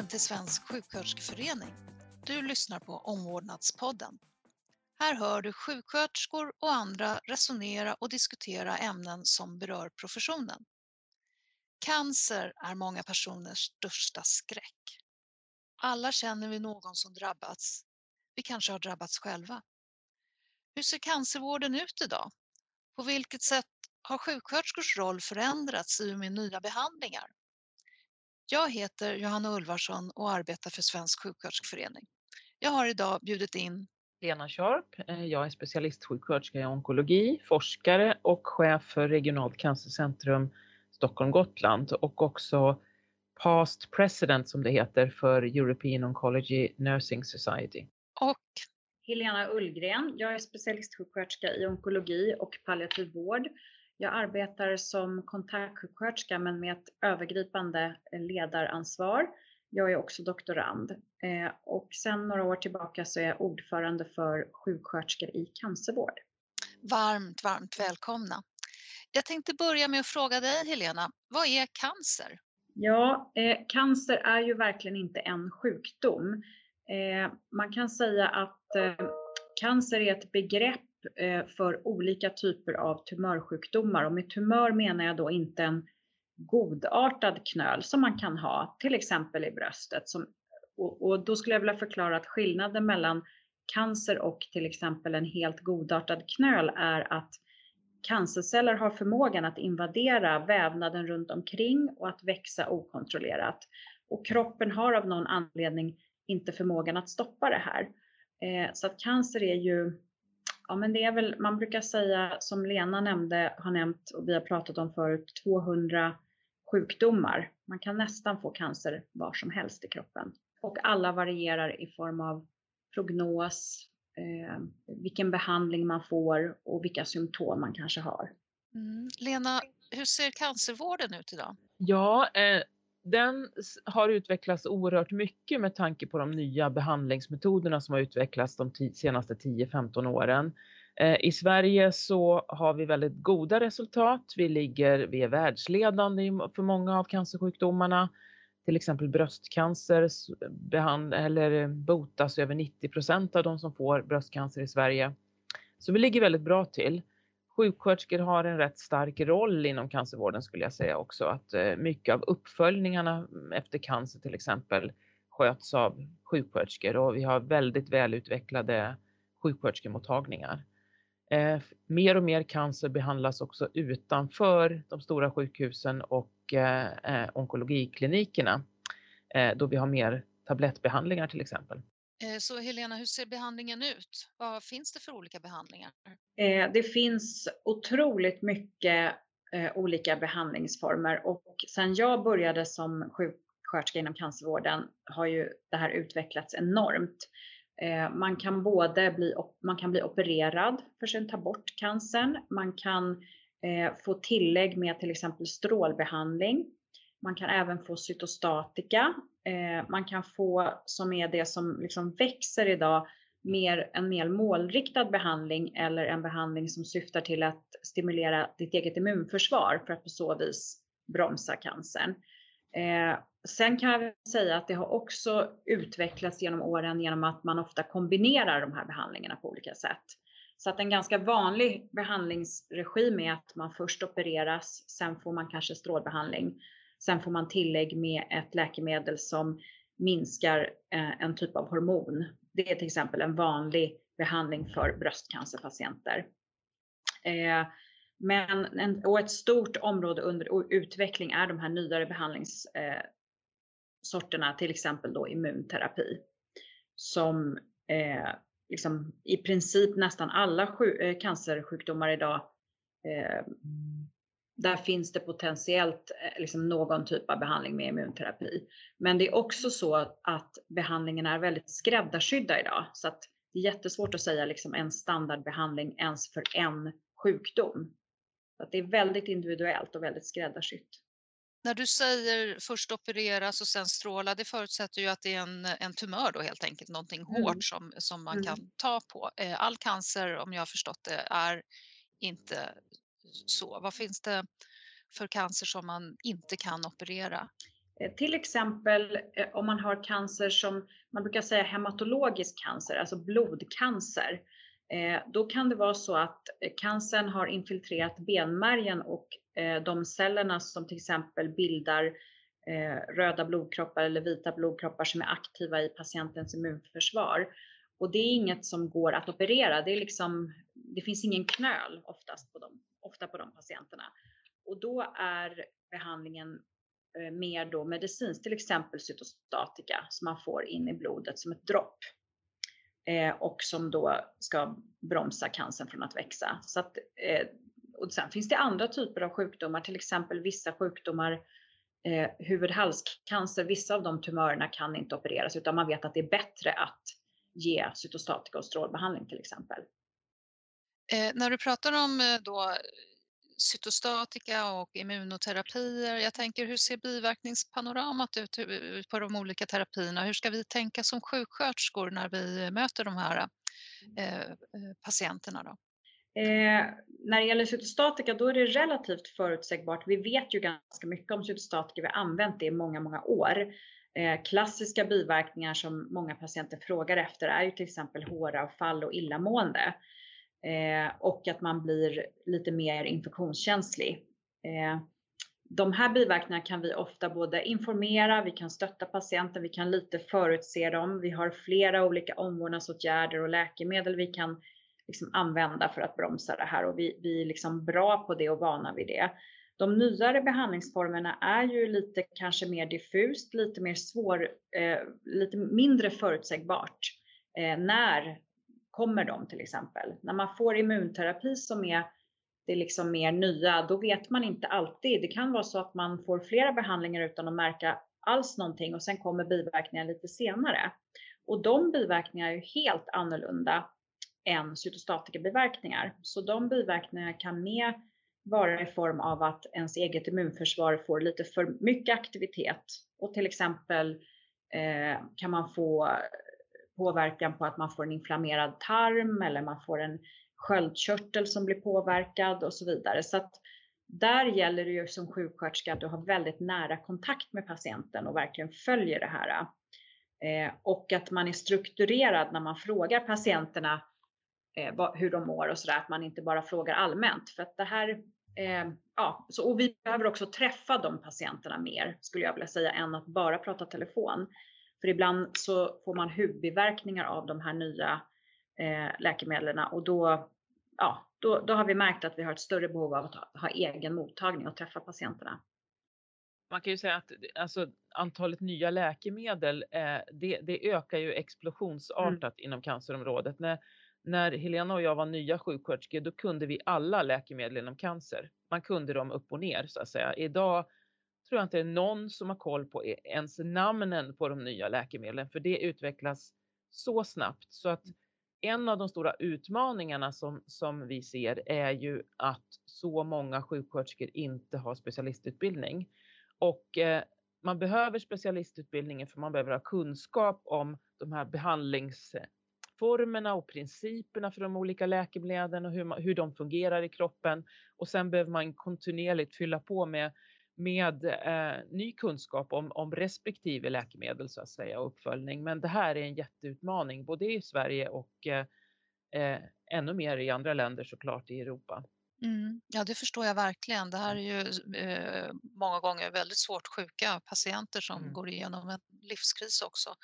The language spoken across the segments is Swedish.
Välkommen till Svensk sjuksköterskeförening. Du lyssnar på Omvårdnadspodden. Här hör du sjuksköterskor och andra resonera och diskutera ämnen som berör professionen. Cancer är många personers största skräck. Alla känner vi någon som drabbats. Vi kanske har drabbats själva. Hur ser cancervården ut idag? På vilket sätt har sjuksköterskors roll förändrats i och med nya behandlingar? Jag heter Johanna Ulvarsson och arbetar för Svensk sjuksköterskeförening. Jag har idag bjudit in Lena Sharp. Eh, jag är specialistsjuksköterska i onkologi, forskare och chef för regionalt cancercentrum Stockholm-Gotland och också past president som det heter för European Oncology Nursing Society. och Helena Ullgren. Jag är specialistsjuksköterska i onkologi och palliativ vård. Jag arbetar som kontaktsjuksköterska men med ett övergripande ledaransvar. Jag är också doktorand eh, och sedan några år tillbaka så är jag ordförande för sjuksköterskor i cancervård. varmt, varmt välkomna. Jag tänkte börja med att fråga dig Helena, vad är cancer? Ja, eh, cancer är ju verkligen inte en sjukdom. Eh, man kan säga att eh, cancer är ett begrepp eh, Eh, för olika typer av tumörsjukdomar och med tumör menar jag då inte en godartad knöl som man kan ha, till exempel i bröstet. Som, och, och då skulle jag vilja förklara att skillnaden mellan cancer och till exempel en helt godartad knöl är att cancerceller har förmågan att invadera vävnaden runt omkring och att växa okontrollerat. Och kroppen har av någon anledning inte förmågan att stoppa det här. Eh, så att cancer är ju, ja men det är väl, man brukar säga som Lena nämnde, har nämnt och vi har pratat om förut, 200 sjukdomar. Man kan nästan få cancer var som helst i kroppen. Och alla varierar i form av prognos, eh, vilken behandling man får och vilka symptom man kanske har. Mm. Lena, hur ser cancervården ut idag? Ja, eh, den har utvecklats oerhört mycket med tanke på de nya behandlingsmetoderna som har utvecklats de senaste 10-15 åren. Eh, I Sverige så har vi väldigt goda resultat. Vi ligger, vi är världsledande för många av cancersjukdomarna. Till exempel bröstcancer behand, eller botas över 90 procent av de som får bröstcancer i Sverige. Så vi ligger väldigt bra till. Sjuksköterskor har en rätt stark roll inom cancervården skulle jag säga också. Att eh, mycket av uppföljningarna mm, efter cancer till exempel sköts av sjuksköterskor och vi har väldigt välutvecklade sjuksköterskemottagningar. Eh, mer och mer cancer behandlas också utanför de stora sjukhusen och eh, eh onkologiklinikerna eh, då vi har mer tablettbehandlingar till exempel. Eh, så Helena, hur ser behandlingen ut? Vad finns det för olika behandlingar? Eh, det finns otroligt mycket eh, olika behandlingsformer och sen jag började som sjuksköterska inom cancervården har ju det här utvecklats enormt. Man kan både bli, man kan bli opererad för att ta bort cancern. Man kan få tillägg med till exempel strålbehandling. Man kan även få cytostatika. Eh, man kan få, som är det som liksom växer idag, mer, en mer målriktad behandling eller en behandling som syftar till att stimulera ditt eget immunförsvar för att på så vis bromsa cancern. Eh, sen kan jag säga att det har också utvecklats genom åren genom att man ofta kombinerar de här behandlingarna på olika sätt. Så att en ganska vanlig behandlingsregim är att man först opereras, sen får man kanske strålbehandling, sen får man tillägg med ett läkemedel som minskar eh, en typ av hormon. Det är till exempel en vanlig behandling för bröstcancerpatienter. Eh, men en, och ett stort område under utveckling är de här nyare behandlingssorterna, eh, till exempel då immunterapi. Som eh, liksom i princip nästan alla cancersjukdomar idag, eh, där finns det potentiellt eh, liksom någon typ av behandling med immunterapi. Men det är också så att behandlingen är väldigt skräddarsydda idag. Så att det är jättesvårt att säga liksom en standardbehandling ens för en sjukdom. Så att det är väldigt individuellt och väldigt skräddarsytt. När du säger först opereras och sen stråla, det förutsätter ju att det är en, en tumör då helt enkelt, någonting Mm. hårt som, som man Mm. kan ta på. Eh, All cancer, om jag har förstått det, är inte så. Vad finns det för cancer som man inte kan operera? Eh, till exempel eh, om man har cancer som man brukar säga hematologisk cancer, alltså blodcancer. Eh, då kan det vara så att cancern har infiltrerat benmärgen och de cellerna som till exempel bildar röda blodkroppar eller vita blodkroppar som är aktiva i patientens immunförsvar. Och det är inget som går att operera. Det, är liksom, det finns ingen knöl oftast på dem, ofta på de patienterna. Och då är behandlingen eh, mer då medicinskt, till exempel cytostatika som man får in i blodet som ett dropp. Eh, och som då ska bromsa cancern från att växa. Så att, eh, och sen finns det andra typer av sjukdomar, till exempel vissa sjukdomar, eh, huvud-halscancer, vissa av de tumörerna kan inte opereras utan man vet att det är bättre att ge cytostatika och strålbehandling till exempel. Eh, när du pratar om eh, då cytostatika och immunoterapier. Jag tänker hur ser biverkningspanoramat ut på de olika terapierna? Hur ska vi tänka som sjuksköterskor när vi möter de här eh, eh, patienterna? Då? Eh, när det gäller cytostatika då är det relativt förutsägbart. Vi vet ju ganska mycket om cytostatika, vi har använt det i många, många år. Eh, klassiska biverkningar som många patienter frågar efter är ju till exempel håravfall och illamående. Eh, och att man blir lite mer infektionskänslig. Eh, de här biverkningarna kan vi ofta både informera, vi kan stötta patienten, vi kan lite förutse dem. Vi har flera olika omvårdnadsåtgärder och läkemedel vi kan liksom använda för att bromsa det här och vi, vi är liksom bra på det och vana vid det. De nyare behandlingsformerna är ju lite kanske mer diffust, lite mer svår, eh, lite mindre förutsägbart eh, när kommer de till exempel. När man får immunterapi som är det liksom mer nya, då vet man inte alltid. Det kan vara så att man får flera behandlingar utan att märka alls någonting och sen kommer biverkningar lite senare. Och de biverkningarna är ju helt annorlunda än cytostatikabiverkningar. Så de biverkningarna kan mer vara i form av att ens eget immunförsvar får lite för mycket aktivitet och till exempel eh, kan man få påverkan på att man får en inflammerad tarm eller man får en sköldkörtel som blir påverkad och så vidare. Så att där gäller det ju som sjuksköterska att du har väldigt nära kontakt med patienten och verkligen följer det här. Eh, och att man är strukturerad när man frågar patienterna eh, hur de mår och sådär, att man inte bara frågar allmänt. För att det här, eh, ja, så, och vi behöver också träffa de patienterna mer, skulle jag vilja säga, än att bara prata telefon. För ibland så får man huvudbiverkningar av de här nya eh, läkemedlen och då, ja, då, då har vi märkt att vi har ett större behov av att ha, ha egen mottagning och träffa patienterna. Man kan ju säga att alltså, antalet nya läkemedel, eh, det, det, ökar ju explosionsartat mm. inom cancerområdet. När, när Helena och jag var nya sjuksköterskor, då kunde vi alla läkemedel inom cancer. Man kunde dem upp och ner så att säga. Idag tror jag inte det är någon som har koll på e-, ens namnen på de nya läkemedlen, för det utvecklas så snabbt så att en av de stora utmaningarna som, som vi ser är ju att så många sjuksköterskor inte har specialistutbildning. Och eh, man behöver specialistutbildningen för man behöver ha kunskap om de här behandlingsformerna och principerna för de olika läkemedlen och hur, man, hur de fungerar i kroppen. Och sen behöver man kontinuerligt fylla på med med eh, ny kunskap om, om respektive läkemedel så att säga och uppföljning. Men det här är en jätteutmaning både i Sverige och eh, eh, ännu mer i andra länder såklart i Europa. Mm, ja, det förstår jag verkligen. Det här är ju eh, många gånger väldigt svårt sjuka patienter som mm. går igenom en livskris också.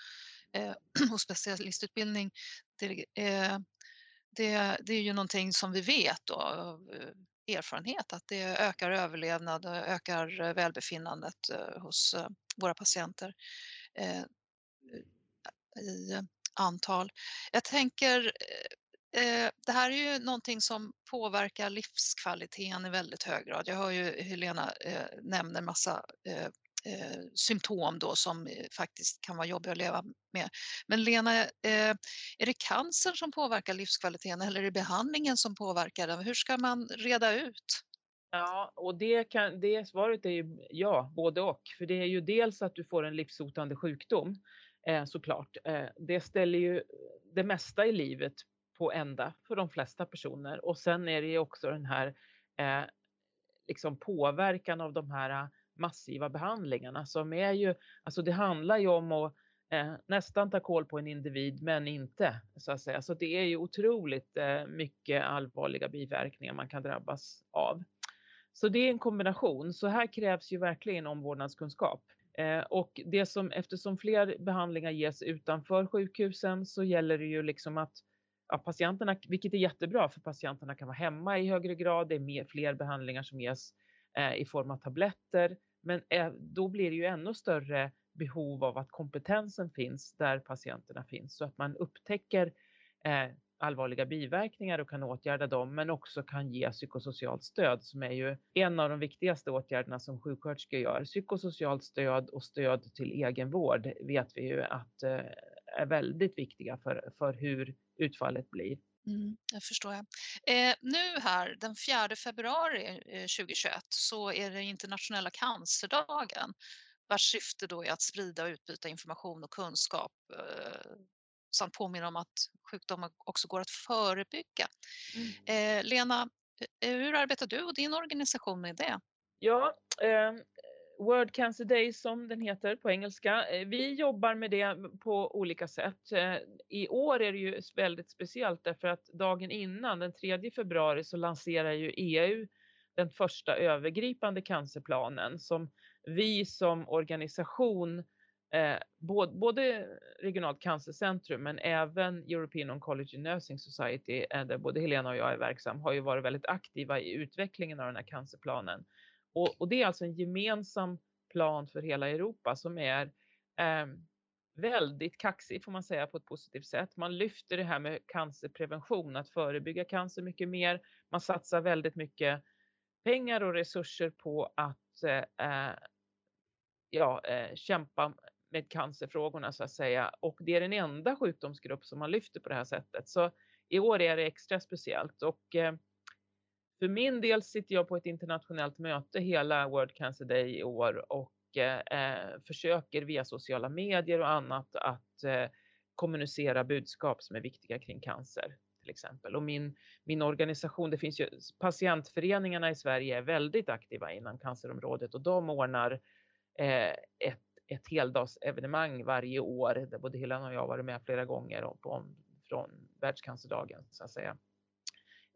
Eh, och specialistutbildning, det, eh, det, det, är ju någonting som vi vet då, erfarenhet att det ökar överlevnad och ökar eh, välbefinnandet eh, hos eh, våra patienter i antal. Jag tänker, det här är ju någonting som påverkar livskvaliteten i väldigt hög grad. Jag hör ju Helena nämner massa eh, symptom då som eh, faktiskt kan vara jobbiga att leva med. Men Lena, eh, är det cancer som påverkar livskvaliteten eller är det behandlingen som påverkar den? Hur ska man reda ut? Ja, och det, kan, det svaret är ju ja, både och. För det är ju dels att du får en livshotande sjukdom eh, såklart. Eh, det ställer ju det mesta i livet på ända för de flesta personer. Och sen är det ju också den här eh, liksom påverkan av de här massiva behandlingarna som är ju, alltså det handlar ju om att eh, nästan ta koll på en individ men inte så att säga. Så det är ju otroligt eh, mycket allvarliga biverkningar man kan drabbas av. Så det är en kombination. Så här krävs ju verkligen omvårdnadskunskap. Eh, och det som, eftersom fler behandlingar ges utanför sjukhusen så gäller det ju liksom att ja, patienterna, vilket är jättebra för patienterna kan vara hemma i högre grad. Det är mer, fler behandlingar som ges eh, i form av tabletter. Men eh, då blir det ju ännu större behov av att kompetensen finns där patienterna finns så att man upptäcker eh, allvarliga biverkningar och kan åtgärda dem, men också kan ge psykosocialt stöd som är ju en av de viktigaste åtgärderna som sjuksköterskor gör. Psykosocialt stöd och stöd till egenvård vet vi ju att eh, är väldigt viktiga för, för hur utfallet blir. Mm, det förstår jag. Eh, nu här den 4 februari eh, 2021 så är det internationella cancerdagen vars syfte då är att sprida och utbyta information och kunskap eh, samt påminna om att sjukdomar också går att förebygga. Mm. Eh, Lena, eh, hur arbetar du och din organisation med det? Ja, eh, World Cancer Day som den heter på engelska. Eh, vi jobbar med det på olika sätt. Eh, I år är det ju väldigt speciellt därför att dagen innan, den 3 februari, så lanserar ju EU den första övergripande cancerplanen som vi som organisation, eh, både, både regionalt cancercentrum men även European Oncology Nursing Society, eh, där både Helena och jag är verksam, har ju varit väldigt aktiva i utvecklingen av den här cancerplanen. Och, och det är alltså en gemensam plan för hela Europa som är eh, väldigt kaxig får man säga på ett positivt sätt. Man lyfter det här med cancerprevention, att förebygga cancer mycket mer. Man satsar väldigt mycket pengar och resurser på att eh, eh, ja, eh, kämpa med cancerfrågorna så att säga. Och det är den enda sjukdomsgrupp som man lyfter på det här sättet. Så i år är det extra speciellt. Och eh, för min del sitter jag på ett internationellt möte hela World Cancer Day i år och eh, eh, försöker via sociala medier och annat att eh, kommunicera budskap som är viktiga kring cancer till exempel. Och min, min organisation, det finns ju patientföreningarna i Sverige är väldigt aktiva inom cancerområdet och de ordnar eh, ett, ett heldagsevenemang varje år där både Helena och jag varit med flera gånger och på, från världscancerdagen så att säga.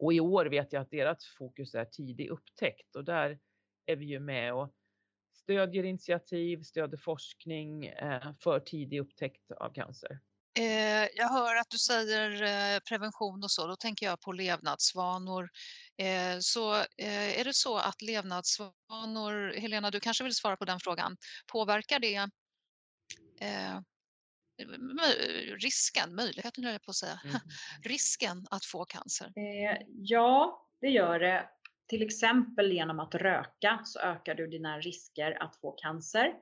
Och i år vet jag att deras fokus är tidig upptäckt och där är vi ju med och stödjer initiativ, stöder forskning eh, för tidig upptäckt av cancer. Eh, jag hör att du säger eh, prevention och så, då tänker jag på levnadsvanor. Så är det så att levnadsvanor, Helena, du kanske vill svara på den frågan, påverkar det risken, möjligheten höll jag på att säga, mm. risken att få cancer? ja, det gör det. Till exempel genom att röka så ökar du dina risker att få cancer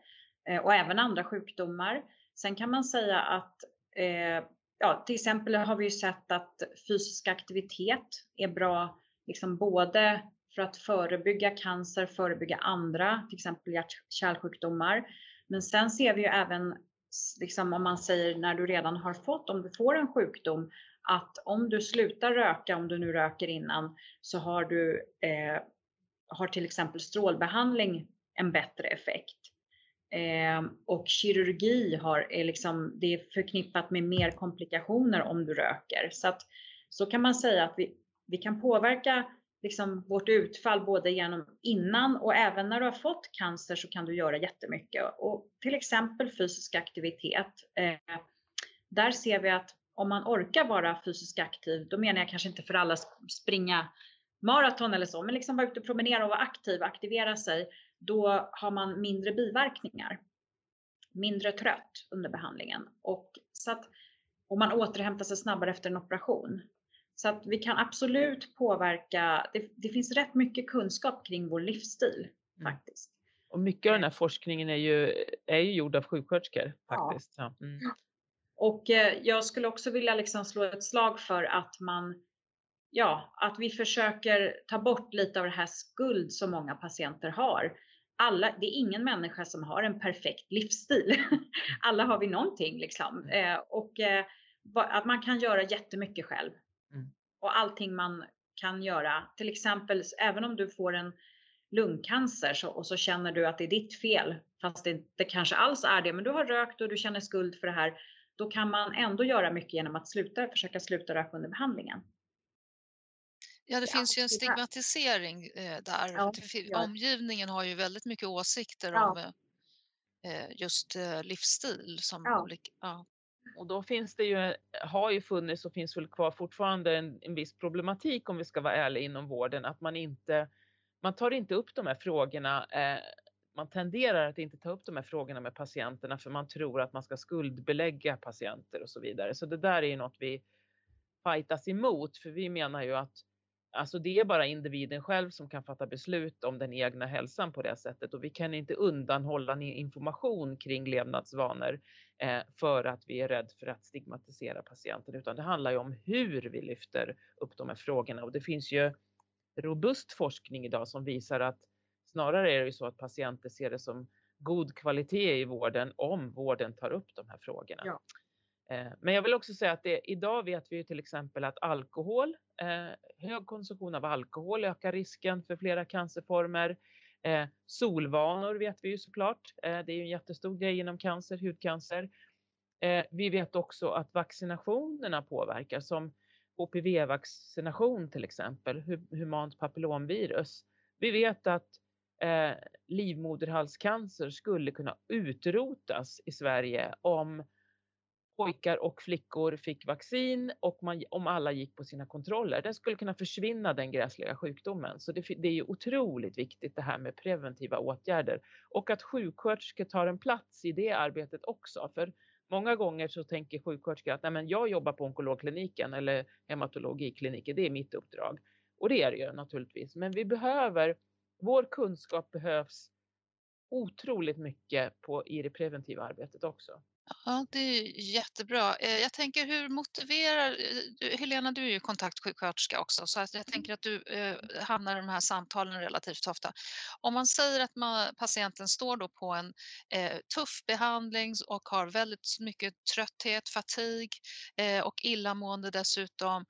och även andra sjukdomar. Sen kan man säga att Eh, ja, till exempel har vi ju sett att fysisk aktivitet är bra, liksom både för att förebygga cancer, förebygga andra, till exempel hjärt-kärlsjukdomar. Men sen ser vi ju även, liksom om man säger när du redan har fått, om du får en sjukdom, att om du slutar röka, om du nu röker innan, så har du eh, har till exempel strålbehandling en bättre effekt. Eh, och kirurgi har, är liksom, det är förknippat med mer komplikationer om du röker. Så att så kan man säga att vi, vi kan påverka liksom vårt utfall både genom innan och även när du har fått cancer så kan du göra jättemycket. Och till exempel fysisk aktivitet. Eh, där ser vi att om man orkar vara fysiskt aktiv, då menar jag kanske inte för alla springa maraton eller så, men liksom vara ute och promenera och vara aktiv, aktivera sig, då har man mindre biverkningar. Mindre trött under behandlingen och så att och man återhämtar sig snabbare efter en operation. Så att vi kan absolut påverka. Det, det finns rätt mycket kunskap kring vår livsstil mm. faktiskt. Och mycket av den här forskningen är ju, är ju gjord av sjuksköterskor faktiskt. Ja. Ja. Mm. Och eh, jag skulle också vilja liksom slå ett slag för att man ja, att vi försöker ta bort lite av det här skuld som många patienter har. Alla, det är ingen människa som har en perfekt livsstil. Alla har vi någonting liksom. Mm. Eh, och eh, att man kan göra jättemycket själv. Och allting man kan göra, till exempel även om du får en lungcancer så, och så känner du att det är ditt fel, fast det inte kanske alls är det, men du har rökt och du känner skuld för det här, då kan man ändå göra mycket genom att sluta, försöka sluta röka under behandlingen. Ja, det ja, finns ju en stigmatisering eh, där. Ja, ja. Omgivningen har ju väldigt mycket åsikter om eh, just eh, livsstil som olika. Och då finns det ju, har ju funnits och finns väl kvar fortfarande en, en viss problematik om vi ska vara ärliga inom vården, att man inte, man tar inte upp de här frågorna eh, man tenderar att inte ta upp de här frågorna med patienterna för man tror att man ska skuldbelägga patienter och så vidare. Så det där är ju något vi fightas emot för vi menar ju att alltså det är bara individen själv som kan fatta beslut om den egna hälsan på det sättet och vi kan inte undanhålla information kring levnadsvanor eh, för att vi är rädd för att stigmatisera patienten utan det handlar ju om hur vi lyfter upp de här frågorna och det finns ju robust forskning idag som visar att Snarare är det ju så att patienter ser det som god kvalitet i vården om vården tar upp de här frågorna. Ja. Eh, men jag vill också säga att det, idag vet vi ju till exempel att alkohol, eh, hög konsumtion av alkohol ökar risken för flera cancerformer. Eh, solvanor vet vi ju såklart. Eh, det är ju en jättestor grej inom cancer, hudcancer. Eh, vi vet också att vaccinationerna påverkar som HPV-vaccination till exempel, humant papillomvirus. Vi vet att eh, livmoderhalscancer skulle kunna utrotas i Sverige om pojkar och flickor fick vaccin och man, om alla gick på sina kontroller. Den skulle kunna försvinna den gräsliga sjukdomen. Så det, det är ju otroligt viktigt det här med preventiva åtgärder och att sjuksköterskor tar en plats i det arbetet också. För många gånger så tänker sjuksköterskor att Nej, men jag jobbar på onkologkliniken eller hematologikliniken, det är mitt uppdrag. Och det är det ju naturligtvis. Men vi behöver vår kunskap behövs otroligt mycket på, i det preventiva arbetet också. Ja, det är jättebra. Eh, jag tänker hur motiverar, eh, Helena du är ju kontaktsjuksköterska också så jag mm. tänker att du eh, hamnar i de här samtalen relativt ofta. Om man säger att man, patienten står då på en tuff behandling och har väldigt mycket trötthet, fatig och illamående dessutom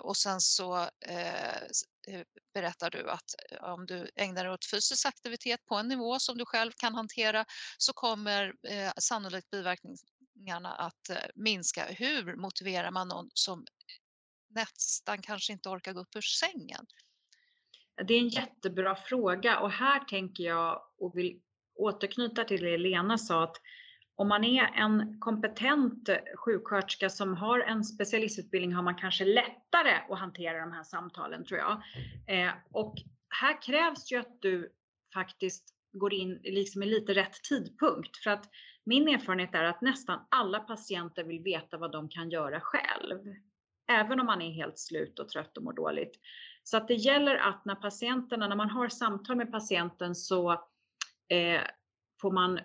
och sen så Eh, berättar du att eh, om du ägnar dig åt fysisk aktivitet på en nivå som du själv kan hantera så kommer eh, sannolikt biverkningarna att eh, minska. Hur motiverar man någon som nästan kanske inte orkar gå upp ur sängen? Det är en jättebra fråga och här tänker jag och vill återknyta till det Lena sa att om man är en kompetent sjuksköterska som har en specialistutbildning har man kanske lättare att hantera de här samtalen tror jag. Eh, och här krävs ju att du faktiskt går in liksom i lite rätt tidpunkt för att min erfarenhet är att nästan alla patienter vill veta vad de kan göra själv. Även om man är helt slut och trött och mår dåligt. Så att det gäller att när patienterna, när man har samtal med patienten så eh, får man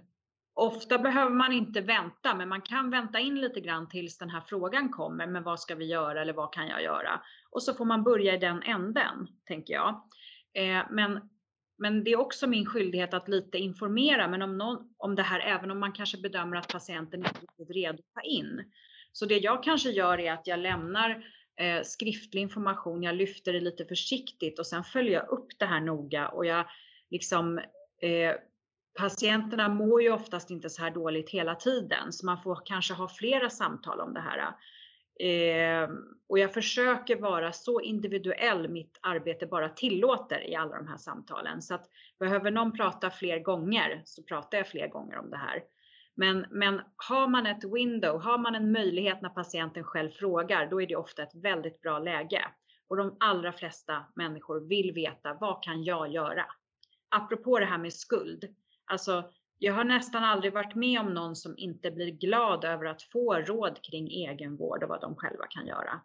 Ofta behöver man inte vänta, men man kan vänta in lite grann tills den här frågan kommer. Men vad ska vi göra eller vad kan jag göra? Och så får man börja i den änden, tänker jag. Eh, men, men det är också min skyldighet att lite informera men om, någon, om det här, även om man kanske bedömer att patienten inte är redo att ta in. Så det jag kanske gör är att jag lämnar eh, skriftlig information, jag lyfter det lite försiktigt och sen följer jag upp det här noga och jag liksom eh, patienterna mår ju oftast inte så här dåligt hela tiden, så man får kanske ha flera samtal om det här. Eh, och jag försöker vara så individuell mitt arbete bara tillåter i alla de här samtalen. Så att behöver någon prata fler gånger så pratar jag fler gånger om det här. Men, men har man ett window, har man en möjlighet när patienten själv frågar, då är det ofta ett väldigt bra läge. Och de allra flesta människor vill veta, vad kan jag göra? Apropå det här med skuld. Alltså, jag har nästan aldrig varit med om någon som inte blir glad över att få råd kring egenvård och vad de själva kan göra.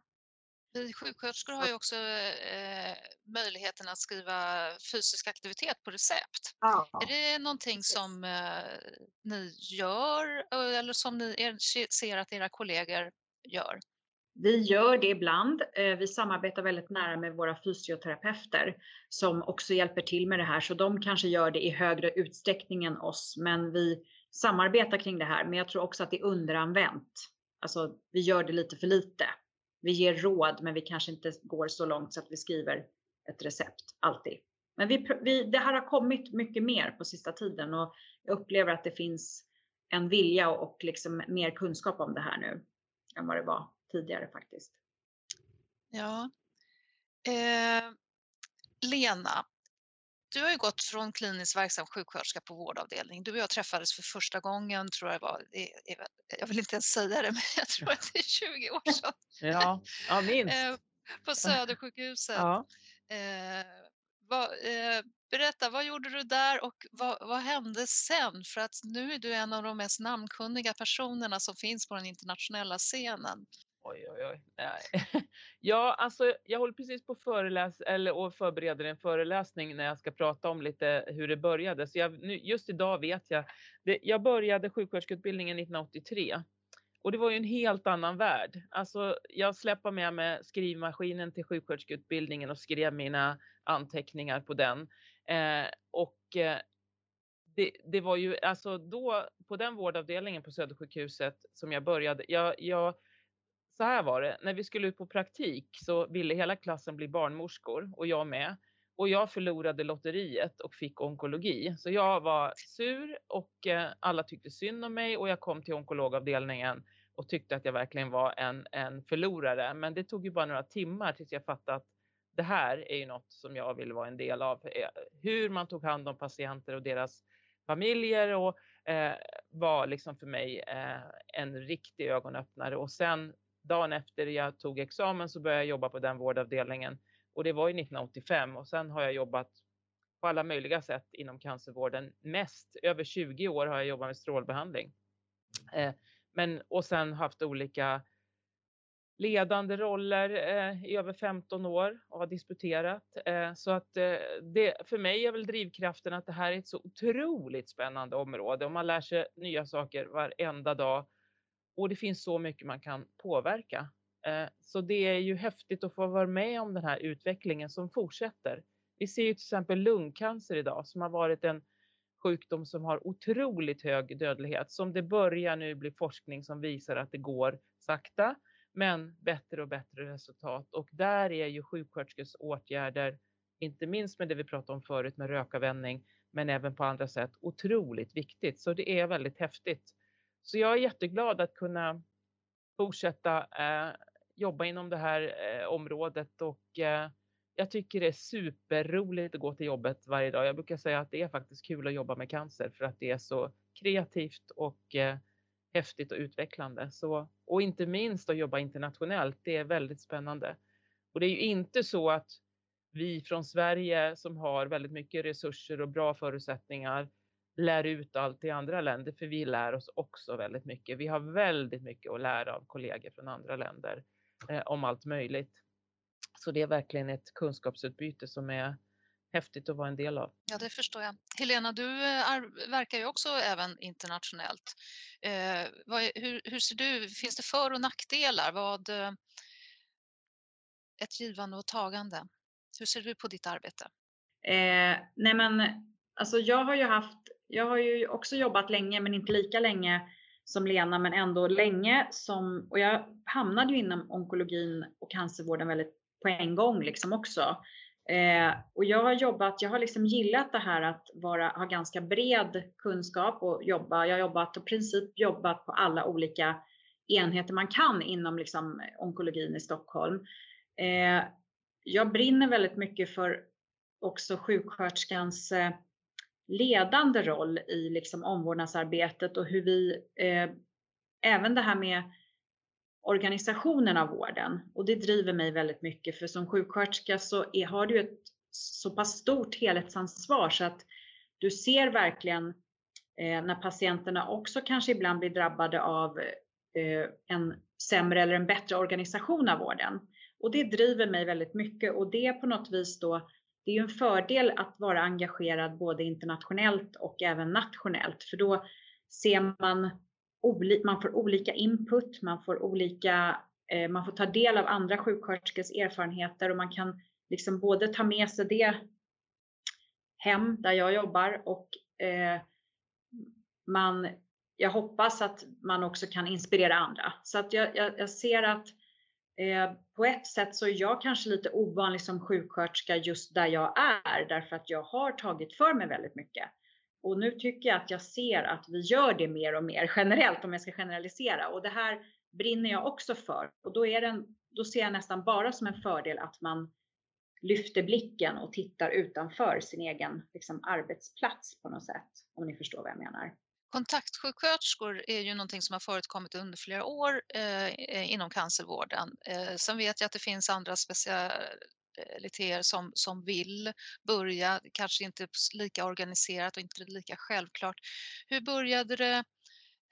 Vi sjuksköterskor har ju också eh, möjligheten att skriva fysisk aktivitet på recept. Ja. Är det någonting som eh, ni gör eller som ni er, ser att era kollegor gör? Vi gör det ibland. Eh, vi samarbetar väldigt nära med våra fysioterapeuter som också hjälper till med det här, så de kanske gör det i högre utsträckning än oss, men vi samarbetar kring det här. Men jag tror också att det är underanvänt. Alltså, vi gör det lite för lite. Vi ger råd, men vi kanske inte går så långt så att vi skriver ett recept alltid. Men vi, vi, det här har kommit mycket mer på sista tiden och jag upplever att det finns en vilja och liksom mer kunskap om det här nu än vad det var tidigare faktiskt. Ja. Eh, Lena, du har ju gått från kliniskt verksam sjuksköterska på vårdavdelning. Du och jag träffades för första gången, tror jag var, jag vill inte ens säga det, men jag tror att det är 20 år sedan. Ja, ja minst. Eh, på Södersjukhuset. Ja. Eh, eh, berätta, vad gjorde du där och vad, vad, hände sen? För att nu är du en av de mest namnkunniga personerna som finns på den internationella scenen. Oj, oj, oj. Nej. Ja, alltså jag håller precis på föreläs eller och förbereder en föreläsning när jag ska prata om lite hur det började. Så jag, nu, just idag vet jag. Det, jag började sjuksköterskeutbildningen 1983 och det var ju en helt annan värld. Alltså jag släppte med mig skrivmaskinen till sjuksköterskeutbildningen och skrev mina anteckningar på den. Eh, och eh, det, det, var ju alltså då på den vårdavdelningen på Södersjukhuset som jag började. Jag, jag så här var det, när vi skulle ut på praktik så ville hela klassen bli barnmorskor och jag med. Och jag förlorade lotteriet och fick onkologi. Så jag var sur och eh, alla tyckte synd om mig och jag kom till onkologavdelningen och tyckte att jag verkligen var en, en förlorare. Men det tog ju bara några timmar tills jag fattade att det här är ju något som jag vill vara en del av. Eh, hur man tog hand om patienter och deras familjer och eh, var liksom för mig eh, en riktig ögonöppnare. Och sen dagen efter jag tog examen så började jag jobba på den vårdavdelningen och det var ju 1985 och sen har jag jobbat på alla möjliga sätt inom cancervården. Mest över 20 år har jag jobbat med strålbehandling. Eh, men och sen haft olika ledande roller eh, i över 15 år och har disputerat. Eh, så att eh, det, för mig är väl drivkraften att det här är ett så otroligt spännande område och man lär sig nya saker varenda dag och det finns så mycket man kan påverka. Eh, så det är ju häftigt att få vara med om den här utvecklingen som fortsätter. Vi ser ju till exempel lungcancer idag som har varit en sjukdom som har otroligt hög dödlighet. Som det börjar nu bli forskning som visar att det går sakta men bättre och bättre resultat. Och där är ju sjuksköterskors åtgärder, inte minst med det vi pratade om förut med rökavvänjning, men även på andra sätt, otroligt viktigt. Så det är väldigt häftigt. Så jag är jätteglad att kunna fortsätta eh, jobba inom det här eh, området och eh, jag tycker det är superroligt att gå till jobbet varje dag. Jag brukar säga att det är faktiskt kul att jobba med cancer för att det är så kreativt och eh, häftigt och utvecklande. Så, och inte minst att jobba internationellt, det är väldigt spännande. Och det är ju inte så att vi från Sverige som har väldigt mycket resurser och bra förutsättningar lär ut allt i andra länder, för vi lär oss också väldigt mycket. Vi har väldigt mycket att lära av kollegor från andra länder eh, om allt möjligt. Så det är verkligen ett kunskapsutbyte som är häftigt att vara en del av. Ja, det förstår jag. Helena, du är, eh, verkar ju också även internationellt. Eh, vad, hur, hur, ser du, finns det för och nackdelar? Vad, eh, ett givande och tagande. Hur ser du på ditt arbete? Eh, nej men, alltså jag har ju haft jag har ju också jobbat länge, men inte lika länge som Lena, men ändå länge som, och jag hamnade ju inom onkologin och cancervården väldigt på en gång liksom också. Eh, och jag har jobbat, jag har liksom gillat det här att vara, ha ganska bred kunskap och jobba. Jag har jobbat och i princip jobbat på alla olika enheter man kan inom liksom onkologin i Stockholm. Eh, jag brinner väldigt mycket för också sjuksköterskans eh, ledande roll i liksom omvårdnadsarbetet och hur vi, eh, även det här med organisationen av vården. Och det driver mig väldigt mycket för som sjuksköterska så är, har du ett så pass stort helhetsansvar så att du ser verkligen eh, när patienterna också kanske ibland blir drabbade av eh, en sämre eller en bättre organisation av vården. Och det driver mig väldigt mycket och det på något vis då det är ju en fördel att vara engagerad både internationellt och även nationellt, för då ser man, man får olika input, man får olika, eh, man får ta del av andra sjuksköterskors erfarenheter och man kan liksom både ta med sig det hem där jag jobbar och eh, man, jag hoppas att man också kan inspirera andra. Så att jag, jag, jag ser att eh, på ett sätt så är jag kanske lite ovanlig som sjuksköterska just där jag är därför att jag har tagit för mig väldigt mycket. Och nu tycker jag att jag ser att vi gör det mer och mer generellt om jag ska generalisera och det här brinner jag också för och då är det då ser jag nästan bara som en fördel att man lyfter blicken och tittar utanför sin egen liksom, arbetsplats på något sätt. Om ni förstår vad jag menar. Kontaktsjuksköterskor är ju någonting som har förekommit under flera år eh, inom cancervården. Eh, sen vet jag att det finns andra specialiteter som, som vill börja, kanske inte lika organiserat och inte lika självklart. Hur började det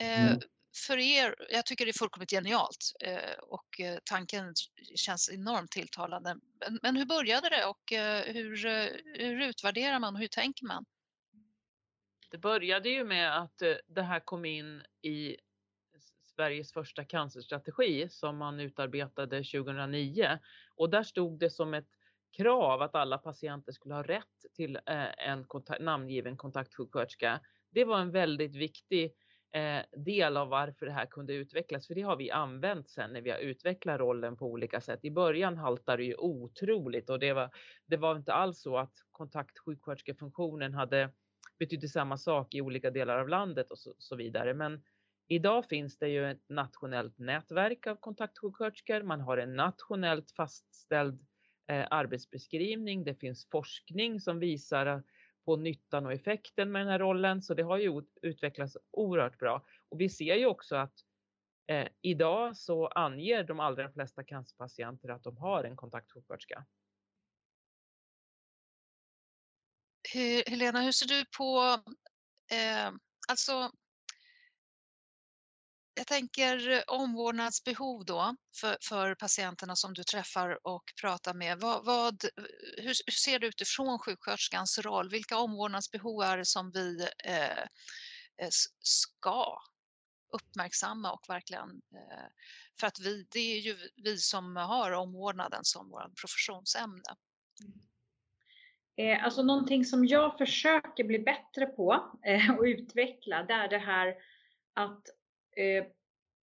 eh, mm för er, jag tycker det är fullkomligt genialt eh, och eh, tanken känns enormt tilltalande. Men, men hur började det och eh, hur, hur utvärderar man och hur tänker man? Det började ju med att eh, det här kom in i Sveriges första cancerstrategi som man utarbetade 2009 och där stod det som ett krav att alla patienter skulle ha rätt till eh, en kontakt, namngiven kontaktsjuksköterska. Det var en väldigt viktig eh, del av varför det här kunde utvecklas. För det har vi använt sen när vi har utvecklat rollen på olika sätt. I början haltade det ju otroligt och det var, det var inte alls så att kontaktsjuksköterskefunktionen hade betydde samma sak i olika delar av landet och så, så vidare. Men idag finns det ju ett nationellt nätverk av kontaktsjuksköterskor. Man har en nationellt fastställd eh, arbetsbeskrivning. Det finns forskning som visar eh, på nyttan och effekten med den här rollen. Så det har ju utvecklats oerhört bra. Och vi ser ju också att eh, idag så anger de allra flesta cancerpatienter att de har en kontaktsjuksköterska. Helena, hur ser du på, eh, alltså jag tänker omvårdnadsbehov då för, för patienterna som du träffar och pratar med. Vad, vad, hur, hur, ser det utifrån sjuksköterskans roll? Vilka omvårdnadsbehov är det som vi eh, eh ska uppmärksamma och verkligen eh, för att vi, det är ju vi som har omvårdnaden som vårt professionsämne. Eh, alltså någonting som jag försöker bli bättre på eh, och utveckla, det är det här att Eh,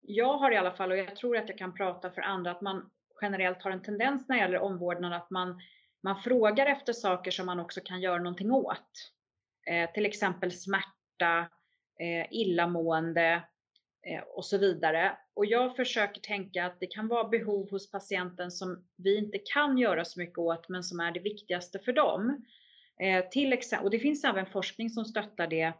jag har i alla fall, och jag tror att jag kan prata för andra, att man generellt har en tendens när det gäller omvårdnad att man, man frågar efter saker som man också kan göra någonting åt. Eh, till exempel smärta, eh, illamående Eh, och så vidare. Och jag försöker tänka att det kan vara behov hos patienten som vi inte kan göra så mycket åt, men som är det viktigaste för dem. Eh, till exempel, och det finns även forskning som stöttar det,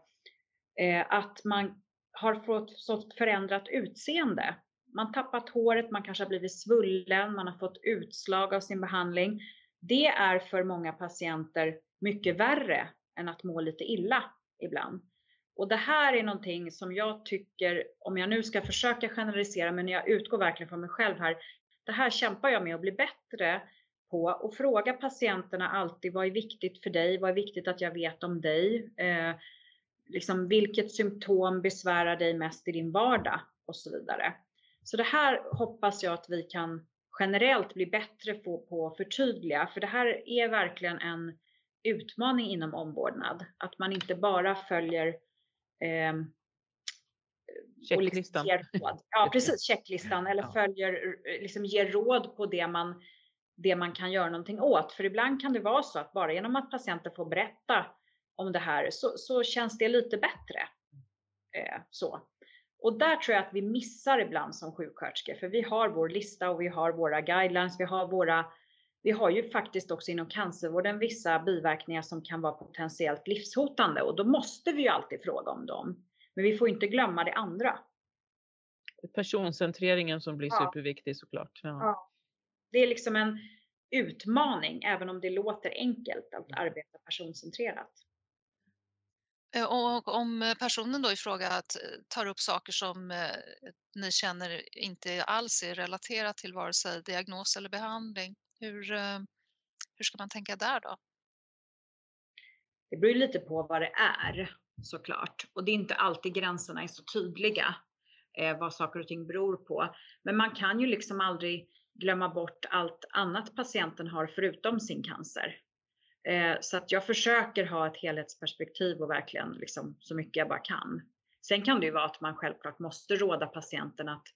eh, att man har fått sånt förändrat utseende. Man tappat håret, man kanske har blivit svullen, man har fått utslag av sin behandling. Det är för många patienter mycket värre än att må lite illa ibland. Och det här är någonting som jag tycker, om jag nu ska försöka generalisera, men jag utgår verkligen från mig själv här. Det här kämpar jag med att bli bättre på och fråga patienterna alltid vad är viktigt för dig? Vad är viktigt att jag vet om dig? Eh, liksom, vilket symptom besvärar dig mest i din vardag och så vidare. Så det här hoppas jag att vi kan generellt bli bättre på, på att förtydliga, för det här är verkligen en utmaning inom omvårdnad. Att man inte bara följer Checklistan. Liksom ja, precis, checklistan eller följer, liksom ger råd på det man, det man kan göra någonting åt. För ibland kan det vara så att bara genom att patienter får berätta om det här så, så känns det lite bättre. Eh, så. Och där tror jag att vi missar ibland som sjuksköterskor, för vi har vår lista och vi har våra guidelines, vi har våra vi har ju faktiskt också inom cancervården vissa biverkningar som kan vara potentiellt livshotande och då måste vi ju alltid fråga om dem. Men vi får inte glömma det andra. Personcentreringen som blir ja. superviktig såklart. Ja. ja. Det är liksom en utmaning, även om det låter enkelt att arbeta personcentrerat. Eh, och om personen då i fråga eh, tar upp saker som eh, ni känner inte alls är relaterat till vare sig diagnos eller behandling, hur, eh, hur ska man tänka där då? Det beror lite på vad det är såklart. Och det är inte alltid gränserna är så tydliga eh, vad saker och ting beror på. Men man kan ju liksom aldrig glömma bort allt annat patienten har förutom sin cancer. Eh, så att jag försöker ha ett helhetsperspektiv och verkligen liksom så mycket jag bara kan. Sen kan det ju vara att man självklart måste råda patienten att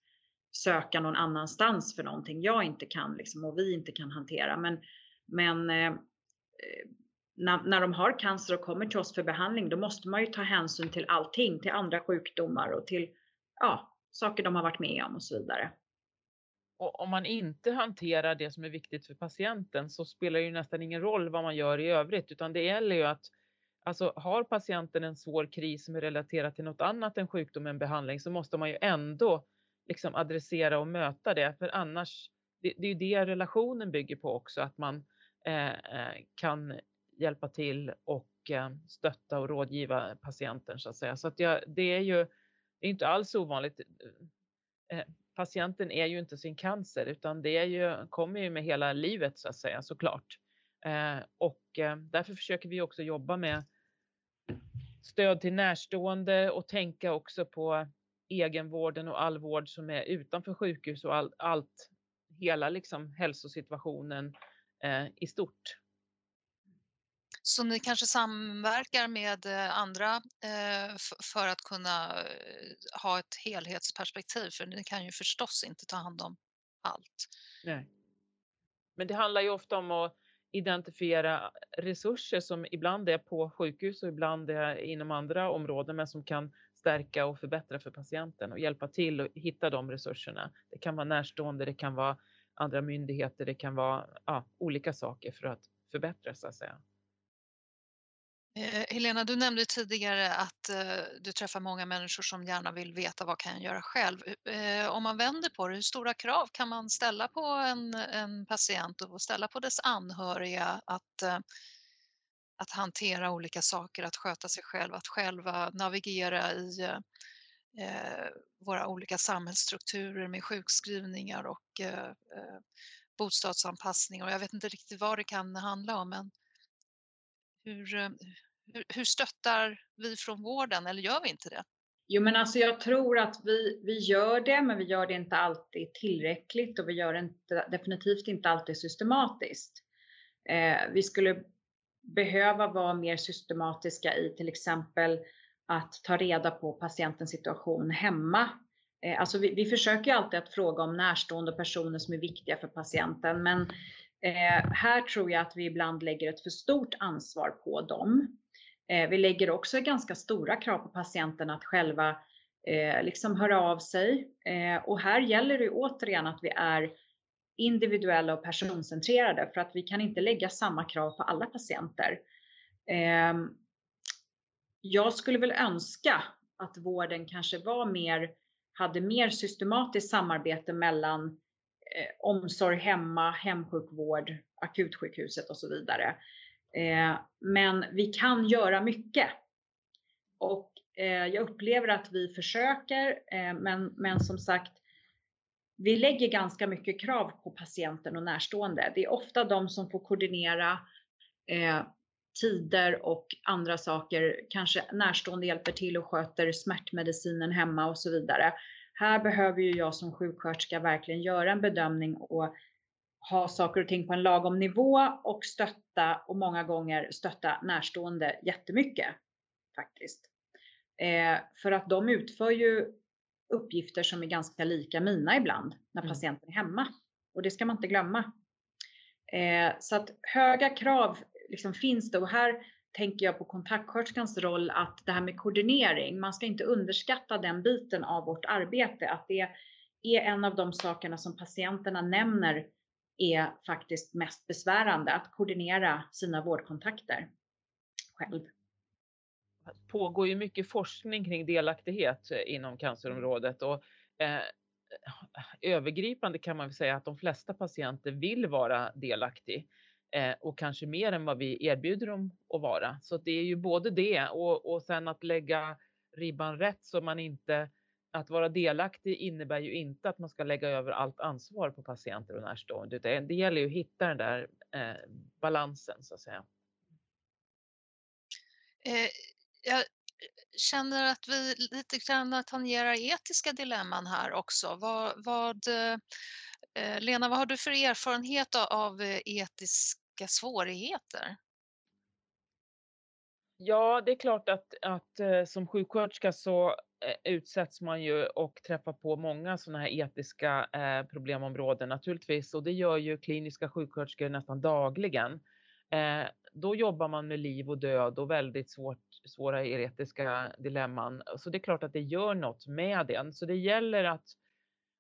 söka någon annanstans för någonting jag inte kan liksom, och vi inte kan hantera. Men, men eh, eh, när, när de har cancer och kommer till oss för behandling, då måste man ju ta hänsyn till allting, till andra sjukdomar och till ja, saker de har varit med om och så vidare. Och om man inte hanterar det som är viktigt för patienten så spelar det ju nästan ingen roll vad man gör i övrigt, utan det gäller ju att Alltså har patienten en svår kris som är relaterad till något annat än sjukdom än behandling så måste man ju ändå liksom adressera och möta det, för annars, det, det är ju det relationen bygger på också, att man eh, eh, kan hjälpa till och eh, stötta och rådgiva patienten så att säga. Så att jag, det är ju det är inte alls ovanligt. Eh, patienten är ju inte sin cancer utan det är ju, kommer ju med hela livet så att säga såklart. Eh, och eh, därför försöker vi också jobba med stöd till närstående och tänka också på egenvården och all vård som är utanför sjukhus och all, allt, hela liksom hälsosituationen eh, i stort. Så ni kanske samverkar med eh, andra eh, för att kunna eh, ha ett helhetsperspektiv, för ni kan ju förstås inte ta hand om allt. Nej. Men det handlar ju ofta om att identifiera resurser som ibland är på sjukhus och ibland är inom andra områden, men som kan stärka och förbättra för patienten och hjälpa till att hitta de resurserna. Det kan vara närstående, det kan vara andra myndigheter, det kan vara ja, olika saker för att förbättra så att säga. Eh, Helena, du nämnde tidigare att eh, du träffar många människor som gärna vill veta vad kan jag göra själv. Eh, om man vänder på det, hur stora krav kan man ställa på en, en patient och ställa på dess anhöriga att, att hantera olika saker, att sköta sig själv, att själva navigera i våra olika samhällsstrukturer med sjukskrivningar och bostadsanpassning och jag vet inte riktigt vad det kan handla om men hur, hur, hur stöttar vi från vården eller gör vi inte det? Jo, men alltså jag tror att vi, vi gör det, men vi gör det inte alltid tillräckligt och vi gör det inte, definitivt inte alltid systematiskt. Eh, vi skulle behöva vara mer systematiska i till exempel att ta reda på patientens situation hemma. Eh, alltså vi, vi försöker alltid att fråga om närstående personer som är viktiga för patienten, men eh, här tror jag att vi ibland lägger ett för stort ansvar på dem. Eh, vi lägger också ganska stora krav på patienten att själva eh, liksom höra av sig. Eh, och här gäller det återigen att vi är individuella och personcentrerade för att vi kan inte lägga samma krav på alla patienter. Ehm, jag skulle väl önska att vården kanske var mer, hade mer systematiskt samarbete mellan omsorg hemma, hemsjukvård, akutsjukhuset och så vidare. Eh, men vi kan göra mycket. Och eh, jag upplever att vi försöker, eh, men, men som sagt, vi lägger ganska mycket krav på patienten och närstående. Det är ofta de som får koordinera eh, tider och andra saker. Kanske närstående hjälper till och sköter smärtmedicinen hemma och så vidare. Här behöver ju jag som sjuksköterska verkligen göra en bedömning och ha saker och ting på en lagom nivå och stötta och många gånger stötta närstående jättemycket faktiskt. Eh, för att de utför ju uppgifter som är ganska lika mina ibland när mm. patienten är hemma. Och det ska man inte glömma. Eh, så att höga krav liksom finns det och här tänker jag på kontaktsköterskans roll att det här med koordinering, man ska inte underskatta den biten av vårt arbete, att det är en av de sakerna som patienterna nämner är faktiskt mest besvärande, att koordinera sina vårdkontakter själv. Det pågår ju mycket forskning kring delaktighet eh, inom cancerområdet och eh, övergripande kan man väl säga att de flesta patienter vill vara delaktig eh, och kanske mer än vad vi erbjuder dem att vara. Så det är ju både det och, och sen att lägga ribban rätt så man inte att vara delaktig innebär ju inte att man ska lägga över allt ansvar på patienter och närstående, utan det gäller ju att hitta den där eh, balansen så att säga. Eh, jag känner att vi lite grann tangerar etiska dilemman här också. Vad, vad, eh, Lena, vad har du för erfarenhet av etiska svårigheter? Ja, det är klart att, att eh, som sjuksköterska så Eh, utsätts man ju och träffar på många sådana här etiska eh, problemområden naturligtvis och det gör ju kliniska sjuksköterskor nästan dagligen. Eh, då jobbar man med liv och död och väldigt svårt, svåra etiska dilemman. Så det är klart att det gör något med den. Så det gäller att,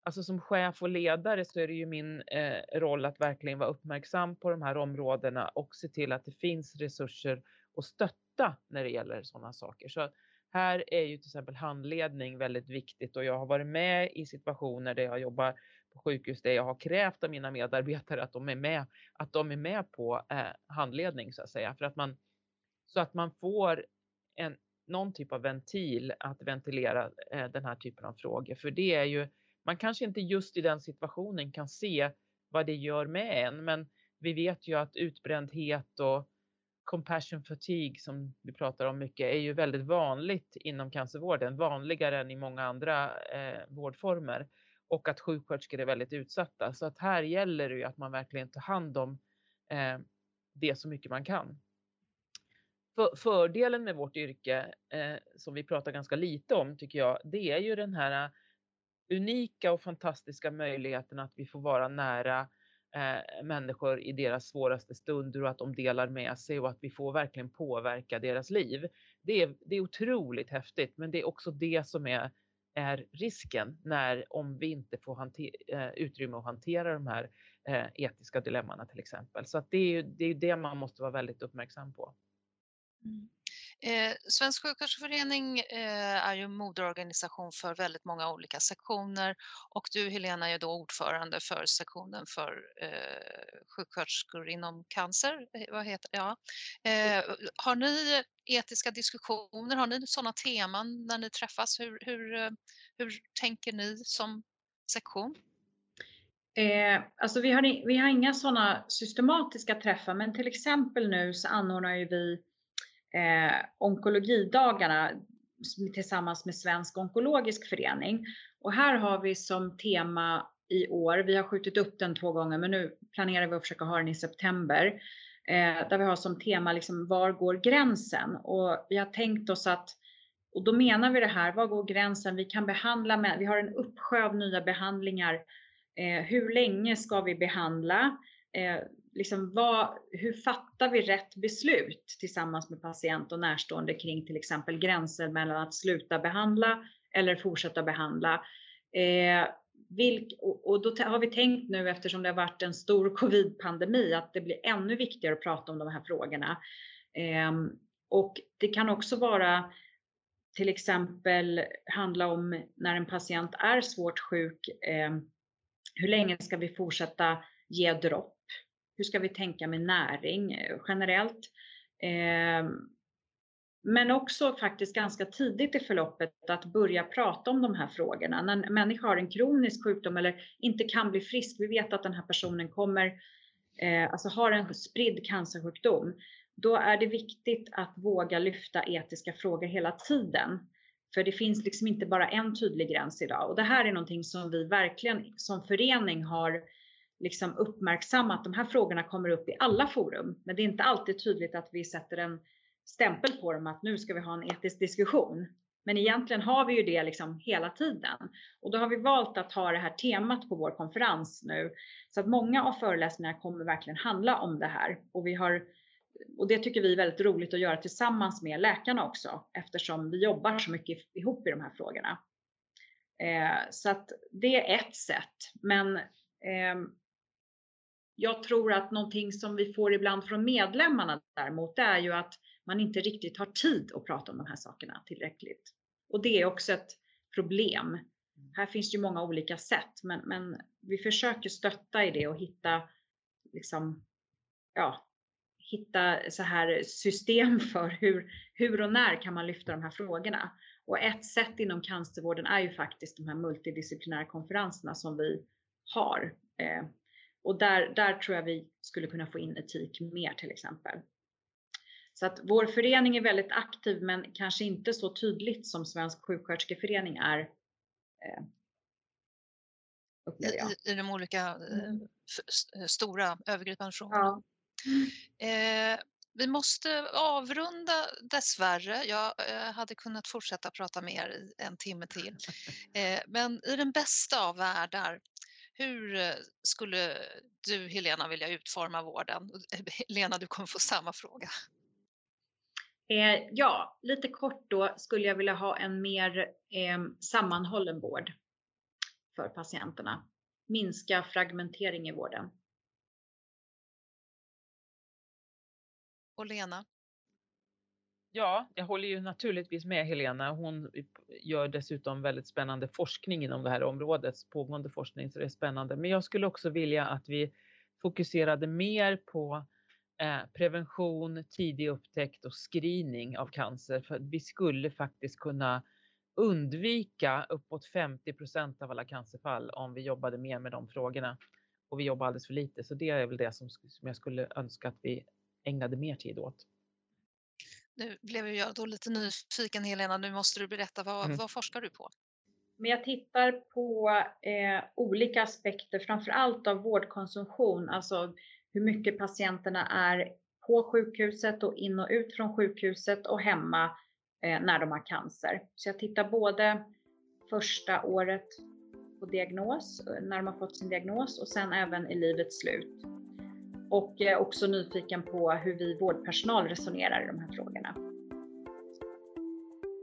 alltså som chef och ledare så är det ju min eh, roll att verkligen vara uppmärksam på de här områdena och se till att det finns resurser och stötta när det gäller sådana saker. Så här är ju till exempel handledning väldigt viktigt och jag har varit med i situationer där jag jobbar på sjukhus där jag har krävt av mina medarbetare att de är med, att de är med på eh, handledning så att säga för att man så att man får en någon typ av ventil att ventilera eh, den här typen av frågor. För det är ju, man kanske inte just i den situationen kan se vad det gör med en, men vi vet ju att utbrändhet och compassion fatigue som vi pratar om mycket är ju väldigt vanligt inom cancervården, vanligare än i många andra eh, vårdformer och att sjuksköterskor är väldigt utsatta. Så att här gäller det ju att man verkligen tar hand om eh, det så mycket man kan. För, fördelen med vårt yrke, eh, som vi pratar ganska lite om tycker jag, det är ju den här unika och fantastiska möjligheten att vi får vara nära eh, människor i deras svåraste stunder och att de delar med sig och att vi får verkligen påverka deras liv. Det är, det är otroligt häftigt, men det är också det som är, är risken när om vi inte får hanter, eh, utrymme att hantera de här eh, etiska dilemmana till exempel. Så att det är ju det, är det man måste vara väldigt uppmärksam på. Mm. Eh, Svensk sjuksköterskeförening eh, är ju moderorganisation för väldigt många olika sektioner och du Helena är då ordförande för sektionen för eh, sjuksköterskor inom cancer. Eh, vad heter, ja. Eh, har ni etiska diskussioner, har ni sådana teman när ni träffas? Hur, hur, eh, hur tänker ni som sektion? Eh, alltså vi, har, vi har inga sådana systematiska träffar, men till exempel nu så anordnar ju vi eh, onkologidagarna tillsammans med Svensk onkologisk förening. Och här har vi som tema i år, vi har skjutit upp den två gånger men nu planerar vi att försöka ha den i september. Eh, där vi har som tema liksom, var går gränsen? Och vi har tänkt oss att, och då menar vi det här, var går gränsen? Vi kan behandla, med, vi har en uppsjö av nya behandlingar. Eh, hur länge ska vi behandla? Eh, liksom vad, hur fattar vi rätt beslut tillsammans med patient och närstående kring till exempel gränser mellan att sluta behandla eller fortsätta behandla. Eh, vilk, och, och, då har vi tänkt nu eftersom det har varit en stor covid-pandemi att det blir ännu viktigare att prata om de här frågorna. Eh, och det kan också vara till exempel handla om när en patient är svårt sjuk. Eh, hur länge ska vi fortsätta ge dropp? Hur ska vi tänka med näring eh, generellt? Ehm, men också faktiskt ganska tidigt i förloppet att börja prata om de här frågorna. När en människa har en kronisk sjukdom eller inte kan bli frisk, vi vet att den här personen kommer, eh, alltså har en spridd cancersjukdom, då är det viktigt att våga lyfta etiska frågor hela tiden. För det finns liksom inte bara en tydlig gräns idag och det här är någonting som vi verkligen som förening har liksom uppmärksamma att de här frågorna kommer upp i alla forum. Men det är inte alltid tydligt att vi sätter en stämpel på dem att nu ska vi ha en etisk diskussion. Men egentligen har vi ju det liksom hela tiden. Och då har vi valt att ha det här temat på vår konferens nu. Så att många av föreläsningarna kommer verkligen handla om det här. Och, vi har, och det tycker vi är väldigt roligt att göra tillsammans med läkarna också eftersom vi jobbar så mycket ihop i de här frågorna. Eh, så att det är ett sätt. Men eh, jag tror att någonting som vi får ibland från medlemmarna däremot, det är ju att man inte riktigt har tid att prata om de här sakerna tillräckligt. Och det är också ett problem. Här finns ju många olika sätt, men, men vi försöker stötta i det och hitta liksom, ja, hitta så här system för hur, hur och när kan man lyfta de här frågorna. Och ett sätt inom cancervården är ju faktiskt de här multidisciplinära konferenserna som vi har. Eh, och där, där tror jag vi skulle kunna få in etik mer till exempel. Så att vår förening är väldigt aktiv men kanske inte så tydligt som Svensk sjuksköterskeförening är. Eh, I, I de olika eh, mm. stora övergripande frågorna. Ja. Eh, vi måste avrunda dessvärre. Jag eh, hade kunnat fortsätta prata mer i en timme till. Eh, men i den bästa av världar, hur eh, skulle du Helena vilja utforma vården? Lena, du kommer få samma fråga. Eh, ja, lite kort då skulle jag vilja ha en mer eh, sammanhållen vård för patienterna. Minska fragmentering i vården. Och Lena? Ja, jag håller ju naturligtvis med Helena. Hon gör dessutom väldigt spännande forskning inom det här området, pågående forskning, så det är spännande. Men jag skulle också vilja att vi fokuserade mer på eh, prevention, tidig upptäckt och screening av cancer. För vi skulle faktiskt kunna undvika uppåt 50 procent av alla cancerfall om vi jobbade mer med de frågorna. Och vi jobbar alldeles för lite, så det är väl det som, som jag skulle önska att vi ägnade mer tid åt. Nu blev jag då lite nyfiken Helena, nu måste du berätta, vad, mm. vad forskar du på? Men jag tittar på eh, olika aspekter, framför allt av vårdkonsumtion, alltså hur mycket patienterna är på sjukhuset och in och ut från sjukhuset och hemma eh, när de har cancer. Så jag tittar både första året på diagnos, när de har fått sin diagnos och sen även i livets slut. Och jag är också nyfiken på hur vi vårdpersonal resonerar i de här frågorna.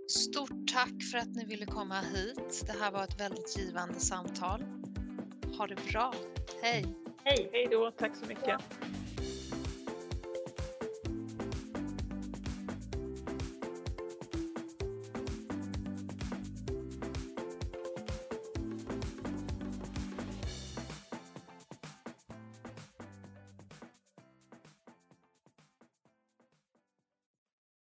Stort tack för att ni ville komma hit. Det här var ett väldigt givande samtal. Ha det bra. Hej! Hej! Hej då, tack så mycket.